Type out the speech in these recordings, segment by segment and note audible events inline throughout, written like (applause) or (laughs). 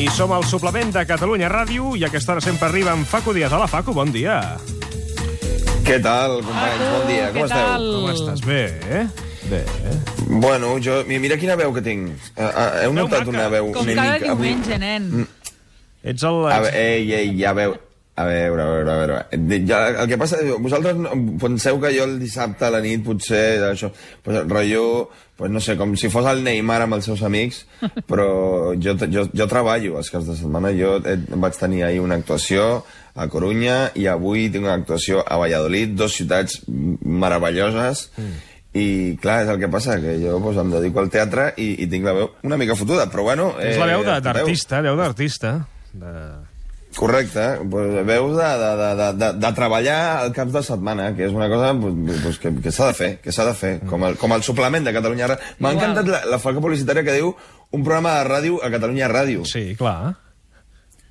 I som al suplement de Catalunya Ràdio i a aquesta hora sempre arriba en Facu Díaz. Hola, Facu, bon dia. Què tal, companys? Bon dia, com esteu? tal? Com estàs? Bé, eh? Bé, eh? Bueno, jo... mi- Mira quina veu que tinc. Uh, uh, heu Veu notat maca. una veu Com una cada mica... avui- diumenge, nen. Ets el... A veure, ei, ei, ja veu... A veure, a veure, a veure... Ja, el que passa, vosaltres penseu que jo el dissabte a la nit potser això, pues, rotllo, pues, no sé, com si fos el Neymar amb els seus amics, (laughs) però jo, jo, jo treballo els caps de setmana. Jo eh, vaig tenir ahir una actuació a Corunya i avui tinc una actuació a Valladolid, dos ciutats meravelloses, i clar, és el que passa, que jo pues, em dedico al teatre i, i tinc la veu una mica fotuda, però bueno... És la veu de- veus? d'artista, veu d'artista. De... Correcte, pues, veus de, de, de, de, de, de treballar al caps de setmana, que és una cosa pues, que, que s'ha de fer, que s'ha de fer, com el, com el suplement de Catalunya Ràdio. M'ha encantat la, la falca publicitària que diu un programa de ràdio a Catalunya Ràdio. Sí, clar.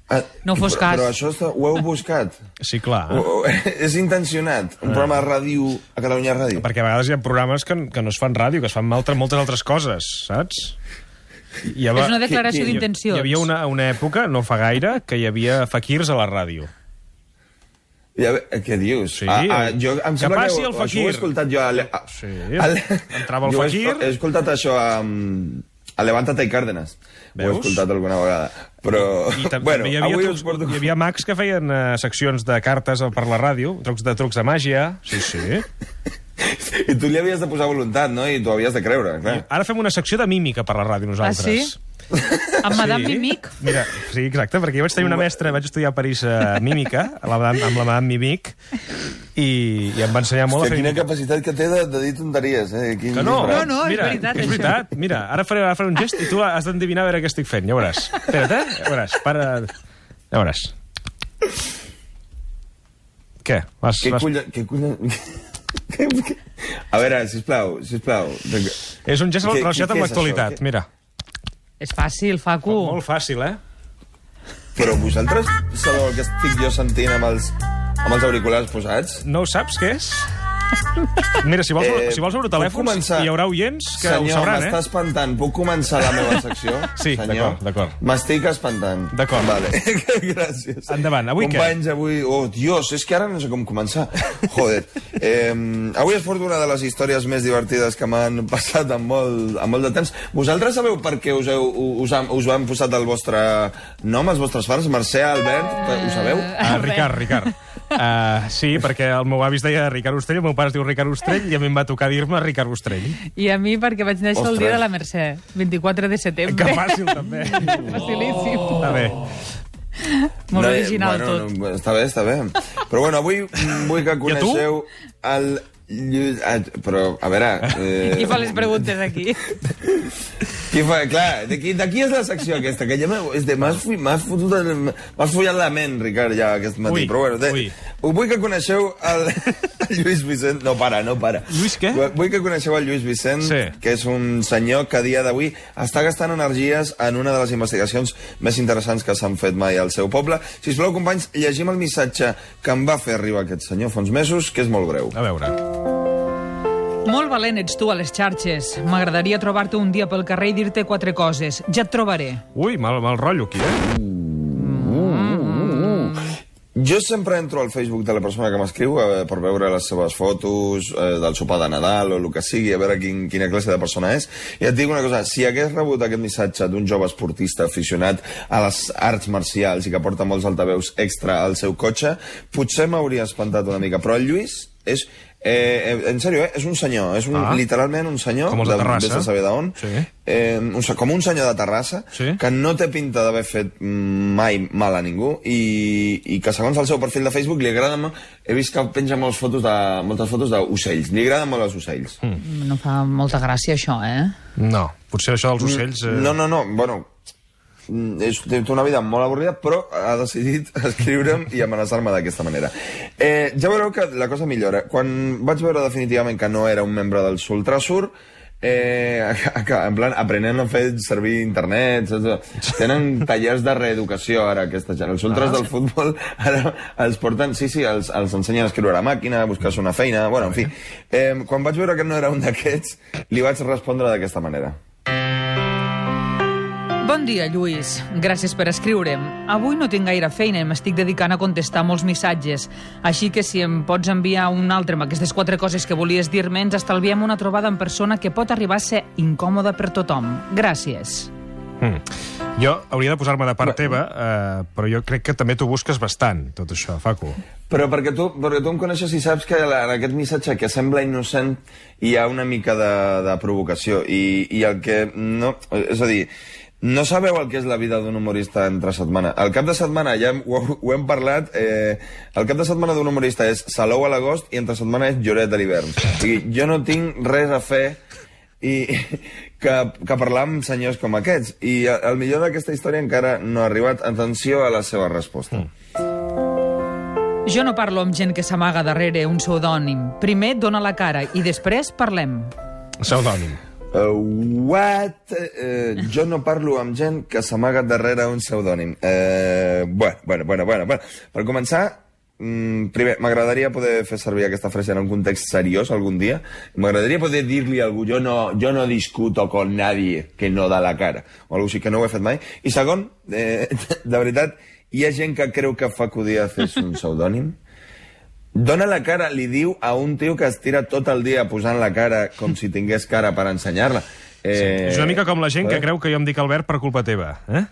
Ah, No fos però, cas. Però això està, ho heu buscat. (laughs) Sí, clar. O, o, (laughs) és intencionat, un programa de ràdio a Catalunya Ràdio. Perquè a vegades hi ha programes que, que no es fan ràdio, que es fan altres, moltes altres coses, saps? Hi És una declaració d'intencions. Hi havia una, una època, no fa gaire, que hi havia faquirs a la ràdio. Ja, què dius? Sí. Ah, ah, jo, em Que passi que el això ho fakir. he escoltat jo... A, Le- a, Sí. Le- Entrava el jo ho he- fakir. He escoltat això a, a Levántate i Cárdenas. Ho he Veus? escoltat alguna vegada. Però, I també bueno, hi, havia avui trucs, porto... hi havia mags que feien uh, seccions de cartes per la ràdio, trucs de trucs de màgia. Sí, sí. I tu li havies de posar voluntat, no? I tu havies de creure, clar. Ara fem una secció de mímica per la ràdio nosaltres. Ah, sí? Amb Madame Sí. Mimic? Mira, sí, exacte, perquè jo vaig tenir una mestra, vaig estudiar a París uh, mímica, a la, amb la Madame Mimic, i, i em va ensenyar molt Hòstia, a fer... quina capacitat que té de, de dir tonteries, eh? Quin Que no. No, no, és mira, veritat, és això. veritat. Mira, ara faré, ara faré un gest i tu has d'endevinar a veure què estic fent, ja veuràs. Espera't, eh? Ja veuràs, para... Ja veuràs. Què? Vas, Què vas... culla... Què. A veure, sisplau, sisplau. És un gest Què- relacionat amb l'actualitat, això? mira. És fàcil, Facu. Molt fàcil, eh? Però vosaltres sabeu el que estic jo sentint amb els, amb els auriculars posats? No ho saps, què és? Mira, si vols, Eh, si vols puc telèfons, començar? hi haurà oients que ho Senyor, sabran, m'està eh? espantant. Puc començar la meva secció? (laughs) Sí, senyor? d'acord, d'acord. M'estic espantant. D'acord. Vale. (laughs) Gràcies. Endavant, avui què? Companys, avui... Oh, Dios, és que ara no sé com començar. (laughs) Joder. Eh, avui es porta una de les històries més divertides que m'han passat en molt, en molt de temps. Vosaltres sabeu per què us, heu, us, han, us van posat el vostre nom, els vostres pares? Mercè, Albert, ho sabeu? Uh, Ricard, Ricard. Uh, sí, perquè el meu avi es deia Ricard Ostrell, el meu pare es diu Ricard Ostrell, i a mi em va tocar dir-me Ricard Ostrell. I a mi perquè vaig néixer el Ostres. dia de la Mercè, 24 de setembre. Que fàcil, també. (laughs) Facilíssim. Està bé. Molt No, eh, original bueno, tot. No, està bé, està bé. Però bueno, avui mm, vull que coneixeu el... Ah, però, a veure... Eh... Qui fa les preguntes aquí? (laughs) Qui fa, clar, d'aquí és la secció aquesta, que ja m'ha és de- m'has fotut m'has follat la ment, Ricard, ja aquest matí. Ui, però bueno, de, ui. vull que coneixeu el, el (laughs) (laughs) Lluís Vicent. No, para, no para. Lluís què? Vull que coneixeu el Lluís Vicent, Sí. que és un senyor que a dia d'avui està gastant energies en una de les investigacions més interessants que s'han fet mai al seu poble. Si us plau, companys, llegim el missatge que em va fer arribar aquest senyor fa uns mesos, que és molt breu. A veure. Molt valent ets tu a les xarxes. M'agradaria trobar-te un dia pel carrer i dir-te quatre coses. Ja et trobaré. Ui, mal, mal rotllo aquí, eh? Jo sempre entro al Facebook de la persona que m'escriu eh, per veure les seves fotos eh, del sopar de Nadal o el que sigui, a veure quin, quina classe de persona és. I et dic una cosa, si hagués rebut aquest missatge d'un jove esportista aficionat a les arts marcials i que porta molts altaveus extra al seu cotxe, potser m'hauria espantat una mica. Però el Lluís és... Eh, eh, en sèrio, eh? És un senyor, és un, Ah. literalment un senyor, Com els de Terrassa. a saber d'on, Sí. eh, un, com un senyor de Terrassa, Sí. que no té pinta d'haver fet mm, mai mal a ningú i, i que segons el seu perfil de Facebook li agrada molt... He vist que penja moltes fotos de, moltes fotos d'ocells. Li agraden molt els ocells. Mm. No fa molta gràcia, això, eh? No, potser això dels ocells... Eh... No, no, no, bueno... mm, És, té una vida molt avorrida, però ha decidit (laughs) escriure'm i amenaçar-me d'aquesta manera. Eh, ja veureu que la cosa millora. Quan vaig veure definitivament que no era un membre del Sultrasur, eh, (laughs) en plan, aprenent a fer servir internet, saps? tenen (laughs) tallers de reeducació ara aquesta gent. Els ultras del futbol ara els porten, sí, sí, els, els ensenyen a escriure a màquina, a buscar-se una feina, bueno, en fi. Eh, quan vaig veure que no era un d'aquests, li vaig respondre d'aquesta manera. Bon dia, Lluís. Gràcies per escriure'm. Avui no tinc gaire feina i m'estic dedicant a contestar molts missatges. Així que si em pots enviar un altre amb aquestes quatre coses que volies dir-me, ens estalviem una trobada en persona que pot arribar a ser incòmoda per tothom. Gràcies. Mm. Jo hauria de posar-me de part teva, eh, però jo crec que també t'ho busques bastant, tot això, Facu. Però perquè tu, perquè tu em coneixes i saps que la- en aquest missatge que sembla innocent hi ha una mica de, de provocació. I, I el que no... És a dir, no sabeu el que és la vida d'un humorista entre setmana. El cap de setmana, ja hem, ho, ho hem parlat, eh, el cap de setmana d'un humorista és Salou a l'agost i entre setmana és Lloret de l'hivern. O sigui, jo no tinc res a fer i (laughs) que, que parlar amb senyors com aquests. I el, el millor d'aquesta història encara no ha arribat. Atenció a la seva resposta. Jo no parlo amb gent que s'amaga darrere un pseudònim. Primer dona la cara i després parlem. Pseudònim. Uh, what? Uh, jo no parlo amb gent que s'amaga darrere un pseudònim. Uh, bueno, bueno, bueno, bueno, bueno. Per començar, mm, primer, m'agradaria poder fer servir aquesta frase en un context seriós algun dia. M'agradaria poder dir-li a algú, jo no, jo no discuto con nadie que no da la cara, o alguna així, que no ho he fet mai. I segon, eh, (laughs) de veritat, hi ha gent que creu que Facu Díaz és un pseudònim? Dona la cara, li diu a un tio que es tira tot el dia posant la cara com si tingués cara per ensenyar-la. Eh, És una mica com la gent que joder. creu que jo em dic Albert per culpa teva, eh?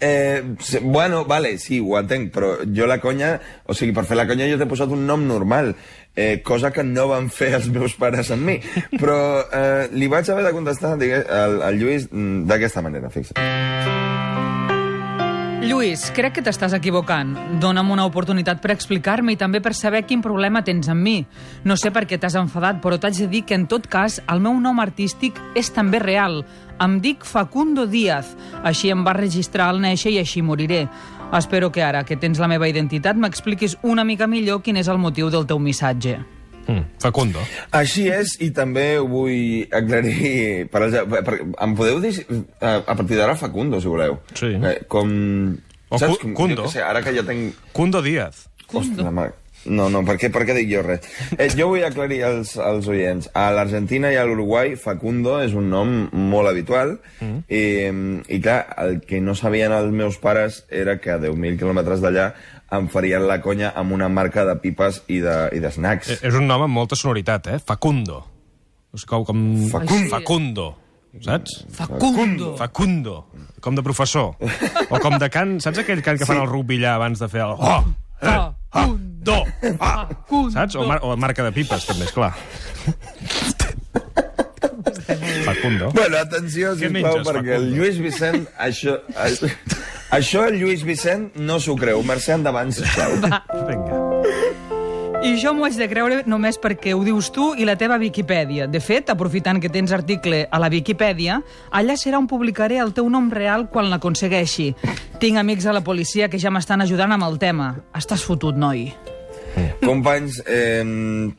Eh, sí, bueno, vale, sí, ho entenc, però jo la conya... O sigui, per fer la conya jo t'he posat un nom normal, eh, cosa que no van fer els meus pares amb mi. Però eh, li vaig haver de contestar digue, al, al Lluís mm, d'aquesta manera, fixa't. Lluís, crec que t'estàs equivocant. Dóna'm una oportunitat per explicar-me i també per saber quin problema tens amb mi. No sé per què t'has enfadat, però t'haig de dir que en tot cas el meu nom artístic és també real. Em dic Facundo Díaz. Així em va registrar al néixer i així moriré. Espero que ara que tens la meva identitat m'expliquis una mica millor quin és el motiu del teu missatge. Mm. Facundo. Així és, i també ho vull aclarir... Per, per, per, em podeu dir a, a partir d'ara Facundo, si voleu. Sí. Eh, com... O saps? Cundo. Jo sé, ara que ja tenc... Cundo Díaz. Cundo. Ostres. No, no, per què, per què dic jo res? Eh, jo vull aclarir als, als oients. A l'Argentina i a l'Uruguai, Facundo és un nom molt habitual mm. i, i clar, el que no sabien els meus pares era que a 10.000 quilòmetres d'allà em farien la conya amb una marca de pipes i de, i de snacks. Eh, És un nom amb molta sonoritat, eh? Facundo. És com... com... Facundo. Facundo. Saps? Facundo. Facundo. Com de professor. O com de cant... Saps aquell cant que fan al rugby allà abans de fer el... Oh! Eh! Facundo. Do! Ah! Facundo. Saps? O, mar o marca de pipes, també, esclar. Facundo. Bueno, atenció, Què sisplau, menges, perquè el Facundo? Lluís Vicent... Això, això, això el Lluís Vicent no s'ho creu. Mercè, endavant, sisplau. Vinga. I jo m'ho haig de creure només perquè ho dius tu i la teva Viquipèdia. De fet, aprofitant que tens article a la Viquipèdia, allà serà on publicaré el teu nom real quan l'aconsegueixi. Tinc amics a la policia que ja m'estan ajudant amb el tema. Estàs fotut, noi. Companys, eh,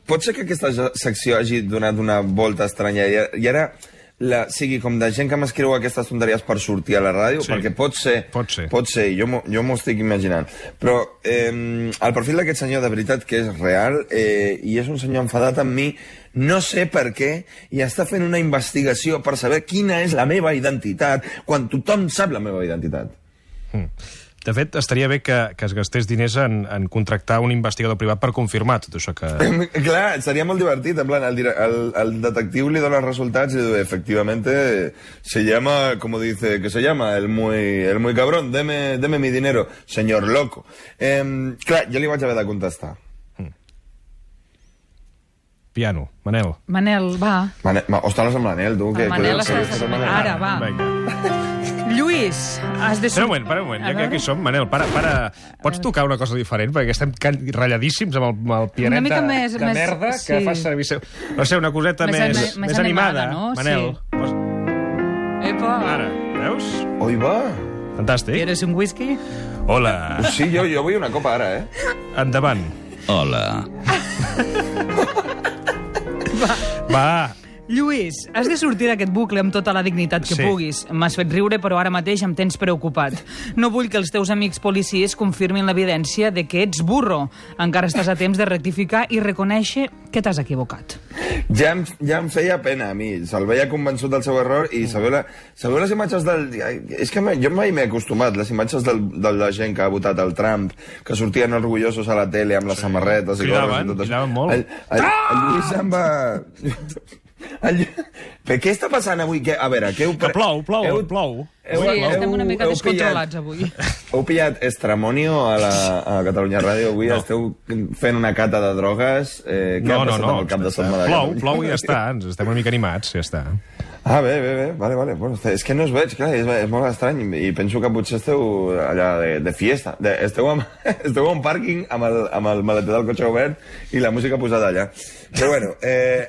pot ser que aquesta secció hagi donat una volta estranya i, i ara la, sigui com de gent que m'escriu aquestes tonteries per sortir a la ràdio, Sí. perquè pot ser, Pot ser. pot ser, jo m'ho- jo m'ho estic imaginant. Però eh, el perfil d'aquest senyor de veritat que és real eh, i és un senyor enfadat amb mi, no sé per què, i està fent una investigació per saber quina és la meva identitat, quan tothom sap la meva identitat. De fet, estaria bé que, que es gastés diners en, en contractar un investigador privat per confirmar tot això que... (laughs) Clar, seria molt divertit, en plan, el, el, el detectiu li dona els resultats i diu, efectivamente, se llama, como dice, que se llama, el muy, el muy cabrón, deme, deme mi dinero, señor loco. Eh, clar, jo li vaig haver de contestar. Piano, Manel. Manel, va. Mane, ma, ostres, amb l'Anel, tu. Que, El Manel que- està- que- que- Manel. Ara, va. Vinga. Lluís, has de... Espera un moment, espera un moment, ja que aquí som. Manel, para, para. Pots tocar una cosa diferent? Perquè estem can- ratlladíssims amb el, amb el pianet Una mica de, més- de més- merda sí. que fa servir... seu- No sé, una coseta Més més, més més animada. animada, no? Manel, Sí. pos- Epa, ara, veus? Oi, va. Fantàstic. ¿quieres un whisky? Hola, Sí, jo, jo vull una copa ara, eh? endavant. Hola. Va, Lluís, has de sortir d'aquest bucle amb tota la dignitat que Sí. puguis. M'has fet riure, però ara mateix em tens preocupat. No vull que els teus amics policies confirmin l'evidència de que ets burro. Encara estàs a temps de rectificar i reconèixer que t'has equivocat. Ja em, ja em feia pena a mi. Se'l veia convençut del seu error i sabeu, la, sabeu les imatges del... És que jo mai m'he acostumat, les imatges del, de la gent que ha votat el Trump, que sortien orgullosos a la tele amb les sí. samarretes i Cridaven, gorres i tot això. cridaven molt. El, el, el Lluís em va... Però què està passant avui? Que, a veure, què heu... Que plou, plou, heu, plou. Heu, Sí, estem una mica heu descontrolats pillat- avui. (laughs) Heu pillat Estramonio a, la, a Catalunya Ràdio avui? No. Esteu fent una cata de drogues? Eh, què No, ha no, passat no. amb el cap de setmana? Plou, plou i ja està. Ens estem una mica animats, ja està. Ah, bé, bé, bé, vale, vale. Bueno, és que no us veig, clar, és, és molt estrany i penso que potser esteu allà de, de fiesta. De, esteu, amb, (laughs) esteu en un pàrquing amb el, amb el maleter del cotxe obert i la música posada allà. Però bueno, eh,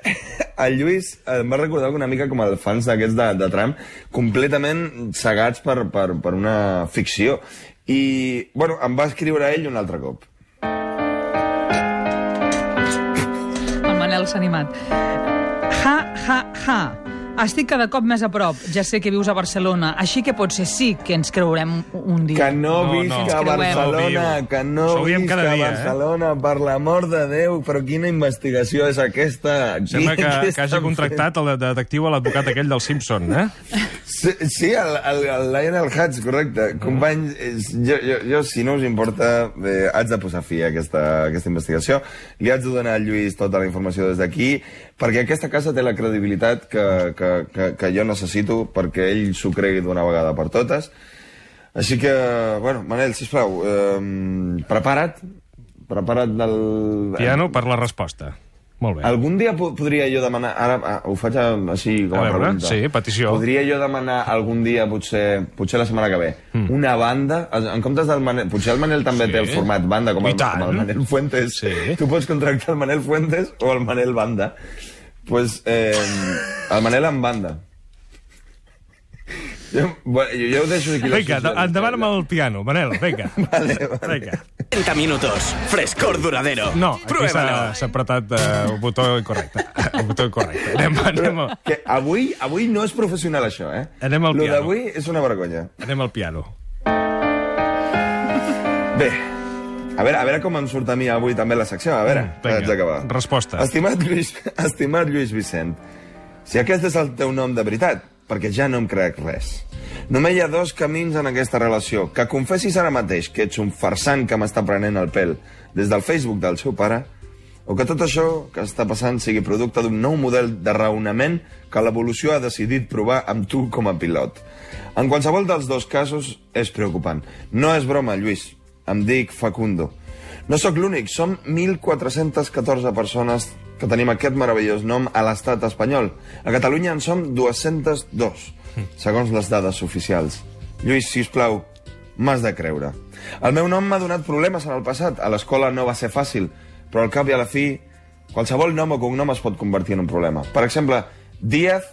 el Lluís em va recordar una mica com els fans d'aquests de, de Trump, completament cegats per, per, per una ficció. I, bueno, em va escriure ell un altre cop. El Manel s'ha animat. Ha, ha, ha. Estic cada cop més a prop. Ja sé que vius a Barcelona, així que potser sí que ens creurem un dia. Que no, No, visc no. a. Barcelona, No que no Això ho diem visc cada a dia, eh? Barcelona, per l'amor de Déu, però quina investigació és aquesta? Sembla que, Què que hagi contractat el de- detectiu a l'advocat aquell del Simpson, eh? (laughs) Sí, sí el, el, el Lionel Hutz, correcte. Companys, és- jo, jo, jo, si no us importa, eh, haig de posar fi a aquesta, a aquesta investigació. Li haig de donar al Lluís tota la informació des d'aquí, perquè aquesta casa té la credibilitat que, que, que, que jo necessito perquè ell s'ho cregui d'una vegada per totes. Així que, bueno, Manel, sisplau, eh, prepara't, prepara't del... Piano per la resposta. Molt bé. Algun dia po podria jo demanar... Ara ah, ho faig a- així com A a, veure, pregunta. sí, petició. Podria jo demanar algun dia, potser, potser la setmana que ve, mm. una banda, en comptes del Manel... Potser el Manel també Sí. té el format banda, com I el, tant. com el Manel Fuentes. Sí. Tu pots contractar el Manel Fuentes o el Manel Banda. pues, eh, el Manel en banda. Jo, bueno, jo, jo ho deixo aquí. Vinga, endavant amb el piano, Manel, vinga. (laughs) Vale, vale. Vinga. 30 minutos. Frescor duradero. No, aquí s'ha apretat uh, el botó incorrecte. (laughs) El botó incorrecte. Anem, anem, a- Que avui, avui no és professional, això, eh? Anem al Lo piano. d'avui és una vergonya. anem al piano. Bé, a veure, a veure com em surt a mi avui també la secció. A veure, Mm, vinga, haig d'acabar. resposta. Estimat Lluís, (laughs) estimat Lluís Vicent, si aquest és el teu nom de veritat, perquè ja no em crec res. Només hi ha dos camins en aquesta relació. Que confessis ara mateix que ets un farsant que m'està prenent el pèl des del Facebook del seu pare, o que tot això que està passant sigui producte d'un nou model de raonament que l'evolució ha decidit provar amb tu com a pilot. En qualsevol dels dos casos és preocupant. No és broma, Lluís. Em dic Facundo. No sóc l'únic, som 1.414 persones que tenim aquest meravellós nom a l'estat espanyol. A Catalunya en som 202, segons les dades oficials. Lluís, si us plau, m'has de creure. El meu nom m'ha donat problemes en el passat. A l'escola no va ser fàcil, però al cap i a la fi, qualsevol nom o cognom es pot convertir en un problema. Per exemple, Díaz,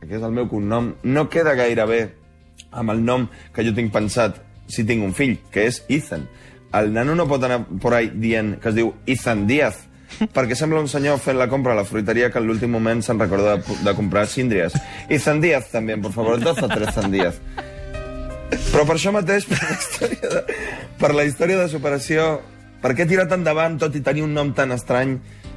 que és el meu cognom, no queda gaire bé amb el nom que jo tinc pensat si tinc un fill, que és Ethan. El nano no pot anar por ahí dient que es diu Ethan Díaz, (laughs) perquè sembla un senyor fent la compra a la fruiteria que en l'últim moment se'n recorda de, de comprar síndries. Ethan Díaz, també, por favor, 12 13 Díaz. Però per això mateix, per la història de, per la història de superació, per què he tirat endavant tot i tenir un nom tan estrany,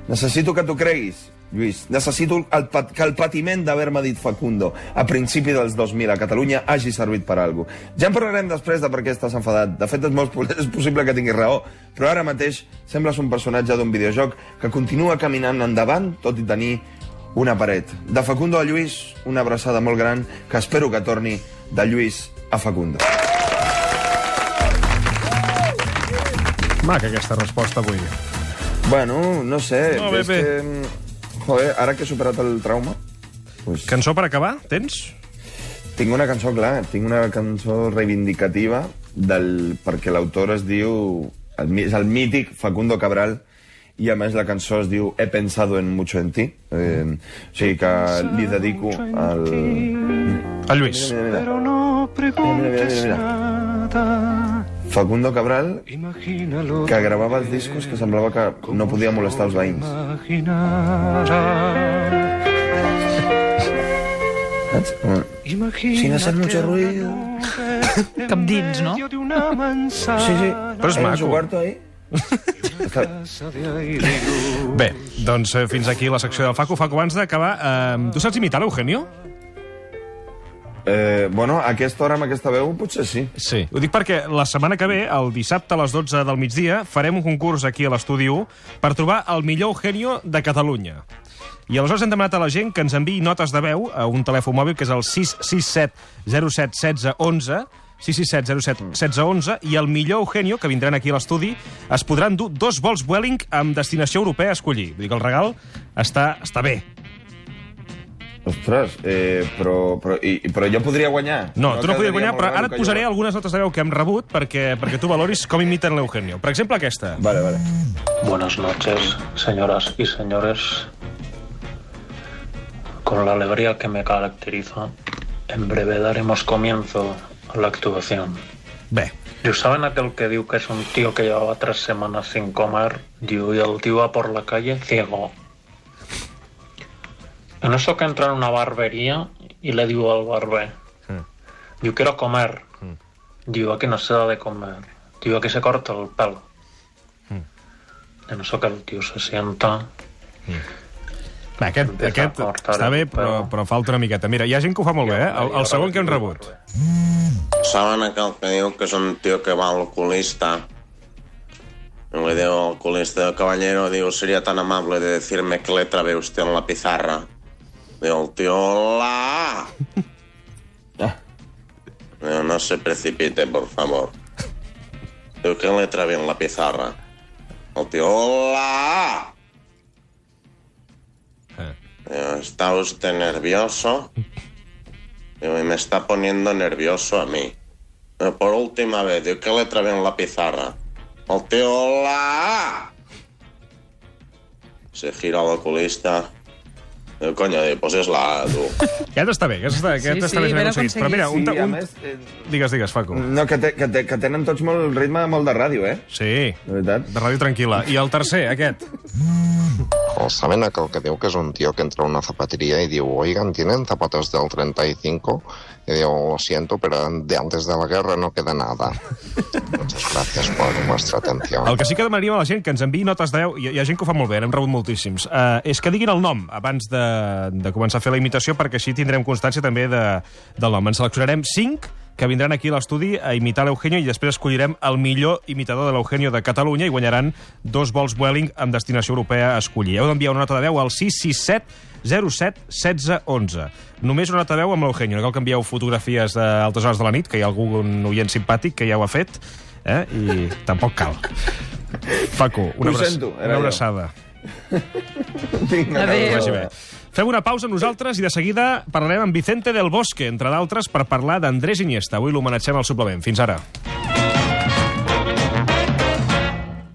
necessito que t'ho creguis, Lluís. Necessito el, pat, que el patiment d'haver-me dit Facundo a principi dels 2000 a Catalunya hagi servit per a alguna cosa. Ja en parlarem després de per què estàs enfadat. De fet, és, molt, (laughs) és possible que tinguis raó, però ara mateix sembles un personatge d'un videojoc que continua caminant endavant, tot i tenir una paret. De Facundo a Lluís, una abraçada molt gran que espero que torni de Lluís a Facundo. Maca aquesta resposta avui. Bueno, no sé. No, bé, és bé. que... Joder, ara que he superat el trauma... Pues, Cançó per acabar, tens? tinc una cançó, clar, tinc una cançó reivindicativa del, perquè l'autor es diu... El, és el mític Facundo Cabral i a més la cançó es diu He pensado en mucho en ti. Eh, o sigui que li dedico al... A Lluís. Mira, mira, Pero no preguntes Mira, mira, mira, nada. Facundo Cabral, que gravava els discos que semblava que no podia molestar els veïns. Saps? Mm. Sin hacer mucho ruido. Cap dins, no? Sí, sí. Però és en maco. y luz. Bé, doncs eh, fins aquí la secció del Facu. Facu, abans d'acabar, eh, tu saps imitar l'Eugenio? Eh, bueno, a aquesta hora, amb aquesta veu, potser sí. Sí. Ho dic perquè la setmana que ve, el dissabte a les 12 del migdia, farem un concurs aquí a l'estudi 1 per trobar el millor Eugenio de Catalunya. I aleshores hem demanat a la gent que ens enviï notes de veu a un telèfon mòbil que és el 667 07 16 11 667 07 16 11 i el millor Eugenio, que vindran aquí a l'estudi, es podran dur dos vols Vueling amb destinació europea a escollir. Vull dir que el regal està, està bé. Ostres, eh, però, però, i, i- però jo podria guanyar. No, tu no quedaria guanyar, però ara et que posaré jo- algunes notes de veu que hem rebut perquè, perquè tu valoris com imiten l'Eugenio. Per exemple, aquesta. Vale, vale. Buenas noches, señoras y señores. Con la alegría que me caracteriza, en breve daremos comienzo a la actuación. Bé, ¿Y saben aquel que diu que es un tío que llevaba tres semanas sin comer? Diu, y el tío va por la calle ciego. En eso que entra en una barbería y le digo al barber, yo quiero comer. Digo, aquí no se da de comer. Digo, aquí se corta el pelo. En eso que el tío se sienta aquest, Empieza aquest a cortar està el bé, però, però falta una miqueta. Mira, hi ha gent que ho fa molt bé, eh? El, el segon que hem rebut. ¿Saben aquel que diu que es un tío que va al oculista? Y le digo al oculista, caballero, digo, sería tan amable de decirme qué letra ve usted en la pizarra. El hola. (laughs) Ah. Digo, no se precipite, por favor. Digo, ¿qué letra ve en la pizarra? El hola. Eh. Digo, ¿está usted nervioso? Me está poniendo nervioso a mí. Digo, por última vez, digo, ¿qué letra ve en la pizarra? El hola. Se gira al oculista. Digo, coño, digo, pues es la A, tú. (laughs) Aquest està bé, aquest està, aquest Sí, està sí, ben ben aconseguit. Però mira, un, Sí, un... més... Eh, Digues, digues, Facu. no, que, te, que, te, que tenen tots molt el ritme molt de ràdio, eh? Sí, De veritat. de ràdio tranquil·la. I el tercer, aquest. (laughs) O saben aquel que diu que es un tío que entra a una zapatería y digo, oigan, ¿tienen zapatos del 35? Y digo, lo siento, pero de antes de la guerra no queda nada. Muchas gracias por vuestra atención. El que sí que demanaríem a la gent que ens enviï notes de veu, hi, hi ha gent que ho fa molt bé, n'hem rebut moltíssims, uh, és que diguin el nom abans de, de començar a fer la imitació, perquè així tindrem constància també de, del nom. En seleccionarem 5 que vindran aquí a l'estudi a imitar l'Eugenio i després escollirem el millor imitador de l'Eugenio de Catalunya i guanyaran dos vols Vueling amb destinació europea a escollir. Heu d'enviar una nota de veu al 667 07 16 11. Només una nota de veu amb l'Eugenio. No cal que envieu fotografies a altres hores de la nit, que hi ha algun oient simpàtic que ja ho ha fet, eh? i tampoc cal. Facu, una, abraç- sento, una abraçada. Vinga, Adéu. Que vagi bé. Fem una pausa nosaltres i de seguida parlarem amb Vicente del Bosque, entre d'altres, per parlar d'Andrés Iniesta. Avui l'homenatgem al suplement. Fins ara.